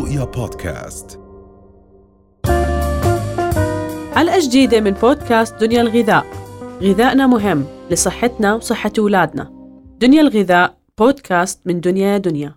رؤيا بودكاست. حلقة جديدة من بودكاست دنيا الغذاء. غذائنا مهم لصحتنا وصحة أولادنا. دنيا الغذاء بودكاست من دنيا دنيا.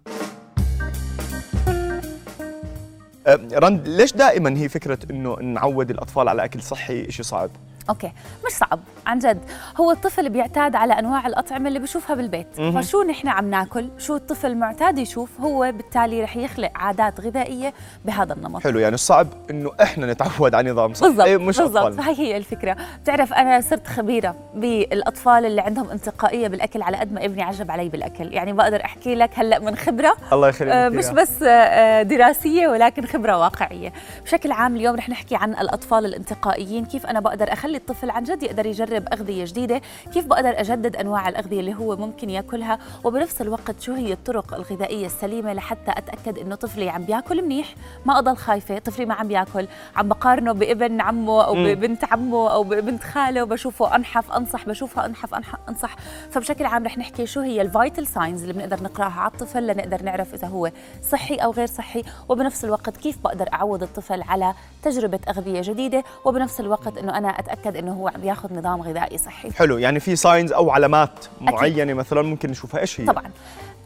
رند ليش دائما هي فكرة إنه نعود الأطفال على أكل صحي؟ شيء صعب أوكي مش صعب عن جد. هو الطفل بيعتاد على أنواع الأطعمة اللي بشوفها بالبيت. مهم. فشو نحن عم ناكل؟ شو الطفل معتاد يشوف؟ هو بالتالي رح يخلق عادات غذائية بهذا النمط. حلو يعني الصعب إنه إحنا نتعود على نظام صحي بالضبط إيه، مش بالضبط. فهي هي الفكرة. بتعرف أنا صرت خبيرة بالأطفال اللي عندهم انتقائية بالأكل على قد ما ابني عجب علي بالأكل. يعني بقدر أحكي لك هلأ من خبرة. الله يخليك آه، مش بس آه، دراسية ولكن خبرة واقعية. بشكل عام اليوم رح نحكي عن الأطفال الانتقائيين كيف أنا بقدر اخلي الطفل عن جد يقدر يجرب أغذية جديدة كيف بقدر أجدد أنواع الأغذية اللي هو ممكن يأكلها؟ وبنفس الوقت شو هي الطرق الغذائية السليمة لحتى أتأكد إنه طفلي عم بياكل منيح؟ ما أضل خايفة طفلي ما عم بياكل عم بقارنه بابن عمه أو. ببنت عمه أو ببنت خاله بشوفه أنحف أنصح بشوفها أنحف أنصح. فبشكل عام رح نحكي شو هي ال vital signs اللي بنقدر نقراها على الطفل لنقدر نعرف إذا هو صحي أو غير صحي. وبنفس الوقت كيف بقدر أعود الطفل على تجربة أغذية جديدة. وبنفس الوقت إنه أنا أتأكد إنه هو عم ياخذ نظام غذائي صحي. حلو يعني في signs أو علامات معينة مثلا ممكن نشوفها إيش هي؟ طبعا.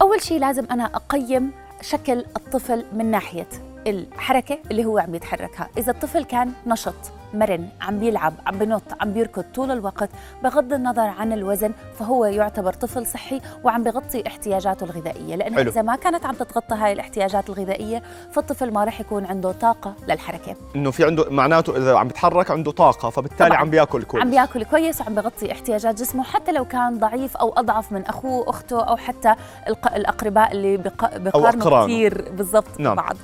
أول شيء لازم أنا أقيم شكل الطفل من ناحية الحركة اللي هو عم يتحركها إذا الطفل كان نشط مرن عم بيلعب عم بنط عم بيركض طول الوقت بغض النظر عن الوزن فهو يعتبر طفل صحي وعم بغطي احتياجاته الغذائية لأنه حلو. إذا ما كانت عم تتغطى هاي الاحتياجات الغذائية فالطفل ما راح يكون عنده طاقة للحركة إنه في عنده معناته إذا عم بيتحرك عنده طاقة فبالتالي طبعاً. عم بيأكل كويس عم بيأكل كويس وعم بغطي احتياجات جسمه حتى لو كان ضعيف أو أضعف من أخوه أخته أو حتى الأقرباء اللي بق- بقارنوا. كثير بالضبط نعم. ببعض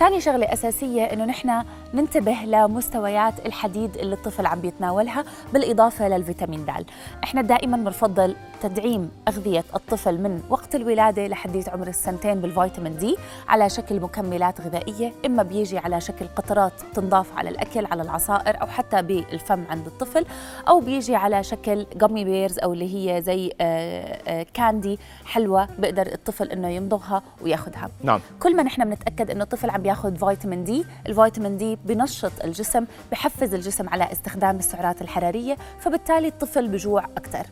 ثاني شغلة أساسية إنه نحن ننتبه لمستويات الحديد اللي الطفل عم بيتناولها بالإضافة للفيتامين د. إحنا دائما بنفضل تدعيم أغذية الطفل من وقت الولادة لحديت عمر السنتين بالفيتامين دي على شكل مكملات غذائية إما بيجي على شكل قطرات تنضاف على الأكل على العصائر أو حتى بالفم عند الطفل أو بيجي على شكل جامي بيرز أو اللي هي زي آه، آه، كاندي حلوة بقدر الطفل إنه يمضغها وياخذها نعم كل ما نحن بنتأكد إنه الطفل عم بياخذ فيتامين دي الفيتامين دي بنشط الجسم بحفز الجسم على استخدام السعرات الحرارية فبالتالي الطفل بجوع أكثر.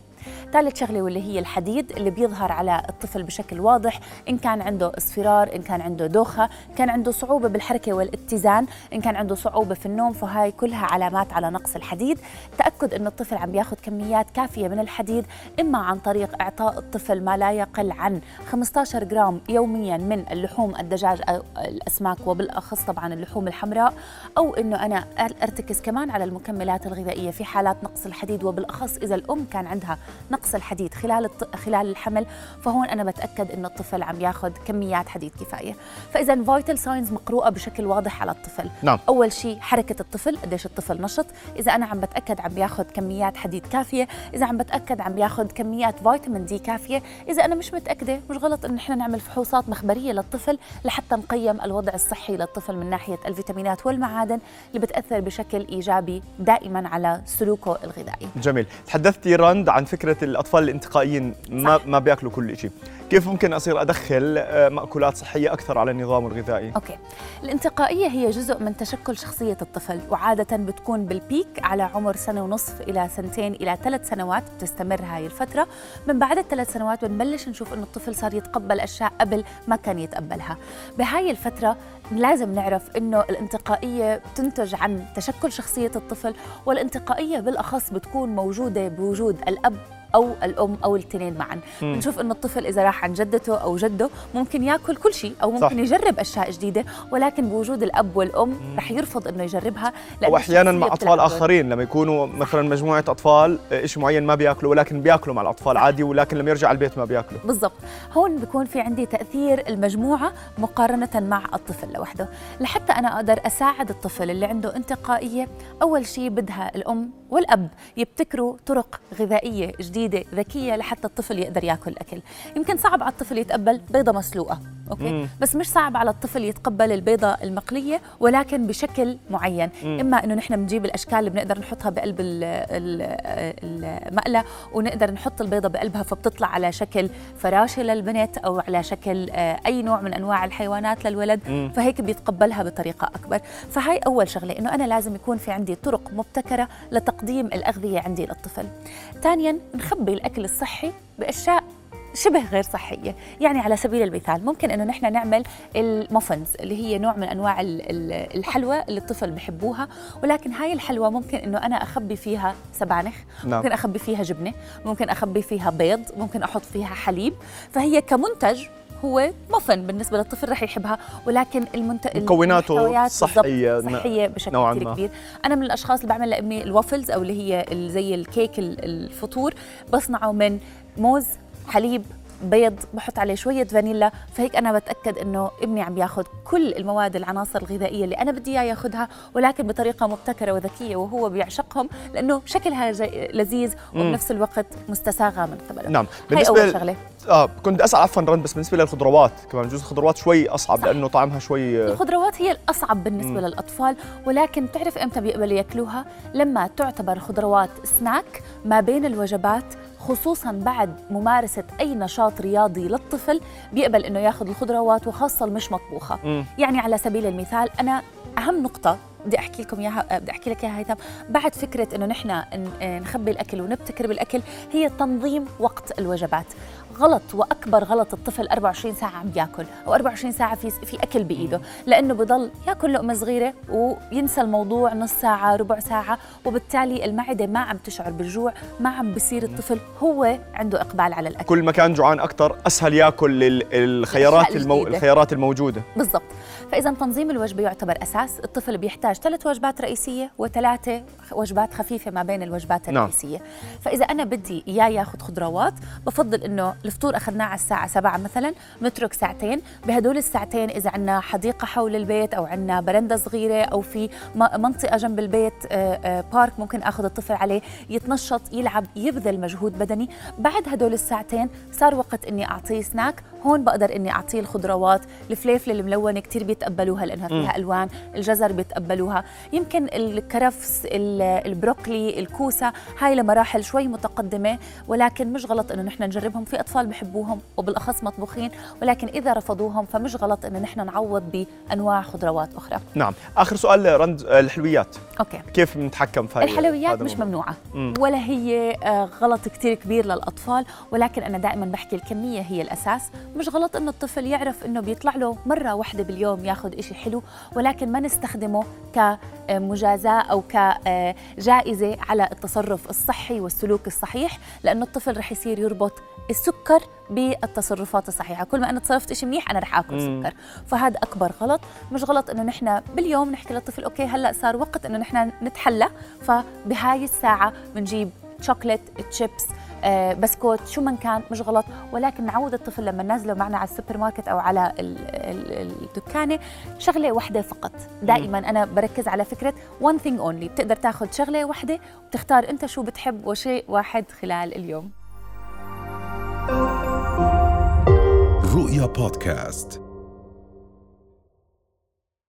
ثالث شغلة واللي هي الحديد اللي بيظهر على الطفل بشكل واضح إن كان عنده إصفرار إن كان عنده دوخة إن كان عنده صعوبة بالحركة والاتزان إن كان عنده صعوبة في النوم فهاي كلها علامات على نقص الحديد. تأكد انه الطفل عم بياخذ كميات كافية من الحديد إما عن طريق إعطاء الطفل ما لا يقل عن 15 جرام يوميا من اللحوم الدجاج أو الأسماك وبالأخص طبعا اللحوم الحمراء أو إنه أنا ارتكز كمان على المكملات الغذائية في حالات نقص الحديد وبالأخص إذا الأم كان عندها نقص الحديد خلال الط... خلال الحمل فهون أنا بتأكد إنه الطفل عم ياخذ كميات حديد كفاية. فاذا vital signs مقروءة بشكل واضح على الطفل. نعم. أول شيء حركة الطفل قديش الطفل نشط. إذا أنا عم بتأكد عم بياخذ كميات حديد كافية. إذا عم بتأكد عم بياخذ كميات فيتامين دي كافية. إذا أنا مش متأكدة مش غلط إن إحنا نعمل فحوصات مخبرية للطفل لحتى نقيم الوضع الصحي للطفل من ناحية الفيتامينات والمعادن اللي بتأثر بشكل إيجابي دائما على سلوكه الغذائي. جميل. تحدثتي رند عن فكرة الأطفال الانتقائيين ما ما بيأكلوا كل شيء كيف ممكن أصير أدخل آه، مأكولات صحية أكثر على النظام الغذائي؟ Okay. الانتقائية هي جزء من تشكل شخصية الطفل وعادة بتكون بال peak على عمر سنة ونصف إلى سنتين إلى ثلاث سنوات بتستمر هاي الفترة. من بعد الثلاث سنوات بنبلش نشوف إنه الطفل صار يتقبل أشياء قبل ما كان يتقبلها. بهاي الفترة لازم نعرف إنه الانتقائية بتنتج عن تشكل شخصية الطفل والانتقائية بالأخص بتكون موجودة بوجود الأب أو الأم أو الاثنين معا. بنشوف إنه الطفل إذا راح عند جدته أو جده ممكن يأكل كل شيء أو ممكن صح. يجرب أشياء جديدة ولكن بوجود الأب والأم رح يرفض إنه يجربها واحيانا الشخصية مع أطفال. آخرين لما يكونوا مثلا مجموعة أطفال شيء معين ما بيأكلوا ولكن بيأكلوا مع الأطفال عادي ولكن لما يرجع البيت ما بيأكلوا بالضبط هون بيكون في عندي تأثير المجموعة مقارنة مع الطفل لوحده لحتى أنا أقدر أساعد الطفل اللي عنده انتقائية أول شيء بدها الأم والأب يبتكروا طرق غذائية جديدة ذكية لحتى الطفل يقدر ياكل أكل. يمكن صعب على الطفل يتقبل بيضة مسلوقة. أوكي مم. بس مش صعب على الطفل يتقبل البيضة المقلية ولكن بشكل معين مم. إما إنه نحن بنجيب الأشكال اللي بنقدر نحطها بقلب ال- ال- المقله ونقدر نحط البيضة بقلبها فبتطلع على شكل فراشة للبنت أو على شكل آه، أي نوع من أنواع الحيوانات للولد مم. فهيك بيتقبلها بطريقة أكبر فهاي أول شغلة إنه أنا لازم يكون في عندي طرق مبتكرة لتقديم الأغذية عندي للطفل ثانيا نخبي الأكل الصحي بأشياء شبه غير صحية يعني على سبيل المثال ممكن أنه نحن نعمل الموفنز اللي هي نوع من ال- الحلوى اللي الطفل بحبوها ولكن هاي الحلوى ممكن أنه أنا أخبي فيها سبانخ نعم. ممكن أخبي فيها جبنة ممكن أخبي فيها بيض ممكن أحط فيها حليب فهي كمنتج هو مفن بالنسبة للطفل رح يحبها ولكن المنت... مكوناته بالضبط صحية بشكل نوعاً كثير. كبير أنا من الأشخاص اللي بعمل لابني الوافلز أو اللي هي زي الكيك ال- الفطور بصنعه من موز حليب بيض بحط عليه شوية فانيلا فهيك أنا بتأكد إنه ابني عم ياخذ كل المواد العناصر الغذائية اللي أنا بدي إياه ياخذها ولكن بطريقة مبتكرة وذكية وهو بيعشقهم لأنه شكلها لذيذ وبنفس الوقت مستساغة من قبله نعم. هاي أول بالنسبة شغلة. آه كنت أسأل عفوا رند بس بالنسبة للخضروات كمان بجوز الخضروات شوي أصعب صح. لأنه طعمها شوي آه، الخضروات هي الأصعب بالنسبة مم. للأطفال ولكن بتعرف إمتى بيقبلوا ياكلوها؟ لما تعتبر الخضروات سناك ما بين الوجبات خصوصا بعد ممارسة أي نشاط رياضي للطفل بيقبل إنه ياخذ الخضروات وخاصة المش مطبوخة مم. يعني على سبيل المثال أنا أهم نقطة بدي أحكي لكم إياها بدي أحكي لك إياها هيثم. بعد فكرة إنه نحن نخبي الأكل ونبتكر بالأكل هي تنظيم وقت الوجبات. غلط وأكبر غلط الطفل 24 ساعة عم يأكل أو 24 ساعة في في أكل بإيده. لأنه بضل يأكل لقمة صغيرة وينسى الموضوع نص ساعة ربع ساعة وبالتالي المعدة ما عم تشعر بالجوع ما عم بصير الطفل هو عنده إقبال على الأكل. كل ما كان جوعان أكثر أسهل يأكل ال- الخيارات المو... الخيارات الموجودة. بالضبط. فإذا تنظيم الوجبة يعتبر أساس الطفل بيحتاج ثلاث وجبات رئيسية وثلاثه وجبات خفيفة ما بين الوجبات نعم. الرئيسية. فإذا أنا بدي إياه ياخذ خضروات بفضل إنه الفطور أخذناه على الساعة 7 مثلا نترك ساعتين. بهدول الساعتين إذا عندنا حديقة حول البيت أو عندنا برندة صغيرة أو في منطقة جنب البيت آه، آه، بارك ممكن آخذ الطفل عليه يتنشط يلعب يبذل مجهود بدني. بعد هدول الساعتين صار وقت إني أعطيه سناك هون بقدر إني أعطيه الخضروات. الفليفله الملونة كثير بيتقبلوها لأنها فيها ألوان الجزر بيتقبلوها يمكن الكرفس ال- البروكلي الكوسة هاي لمراحل شوي متقدمة ولكن مش غلط إنه نحن نجربهم. في أطفال بحبوهم وبالأخص مطبوخين ولكن إذا رفضوهم فمش غلط إنه نحن نعوض بأنواع خضروات أخرى. نعم. آخر سؤال رند آه، الحلويات. Okay. كيف بنتحكم في الحلويات مش؟ ممنوعة مم. ولا هي آه، غلط كتير كبير للأطفال ولكن أنا دائما بحكي الكمية هي الأساس. مش غلط إنه الطفل يعرف إنه بيطلع له مرة واحدة باليوم ياخذ إشي حلو ولكن ما نستخدمه كمجازاة أو كجائزة على التصرف الصحي والسلوك الصحيح لأنه الطفل رح يصير يربط السكر بالتصرفات الصحيحة. كل ما أنا تصرفت إشي منيح أنا رح آكل مم. سكر. فهذا أكبر غلط. مش غلط إنه نحن باليوم نحكي للطفل okay هلأ صار وقت إنه نحن نتحلى. فبهاي الساعة بنجيب chocolate chips بسكوت شو ما كان؟ مش غلط. ولكن نعود الطفل لما ننزله معنا على السوبر ماركت أو على ال- ال- الدكانة شغلة واحدة فقط. دائما أنا بركز على فكرة one thing only. بتقدر تاخذ شغلة واحدة وتختار أنت شو بتحب وشيء واحد خلال اليوم. رؤيا بودكاست.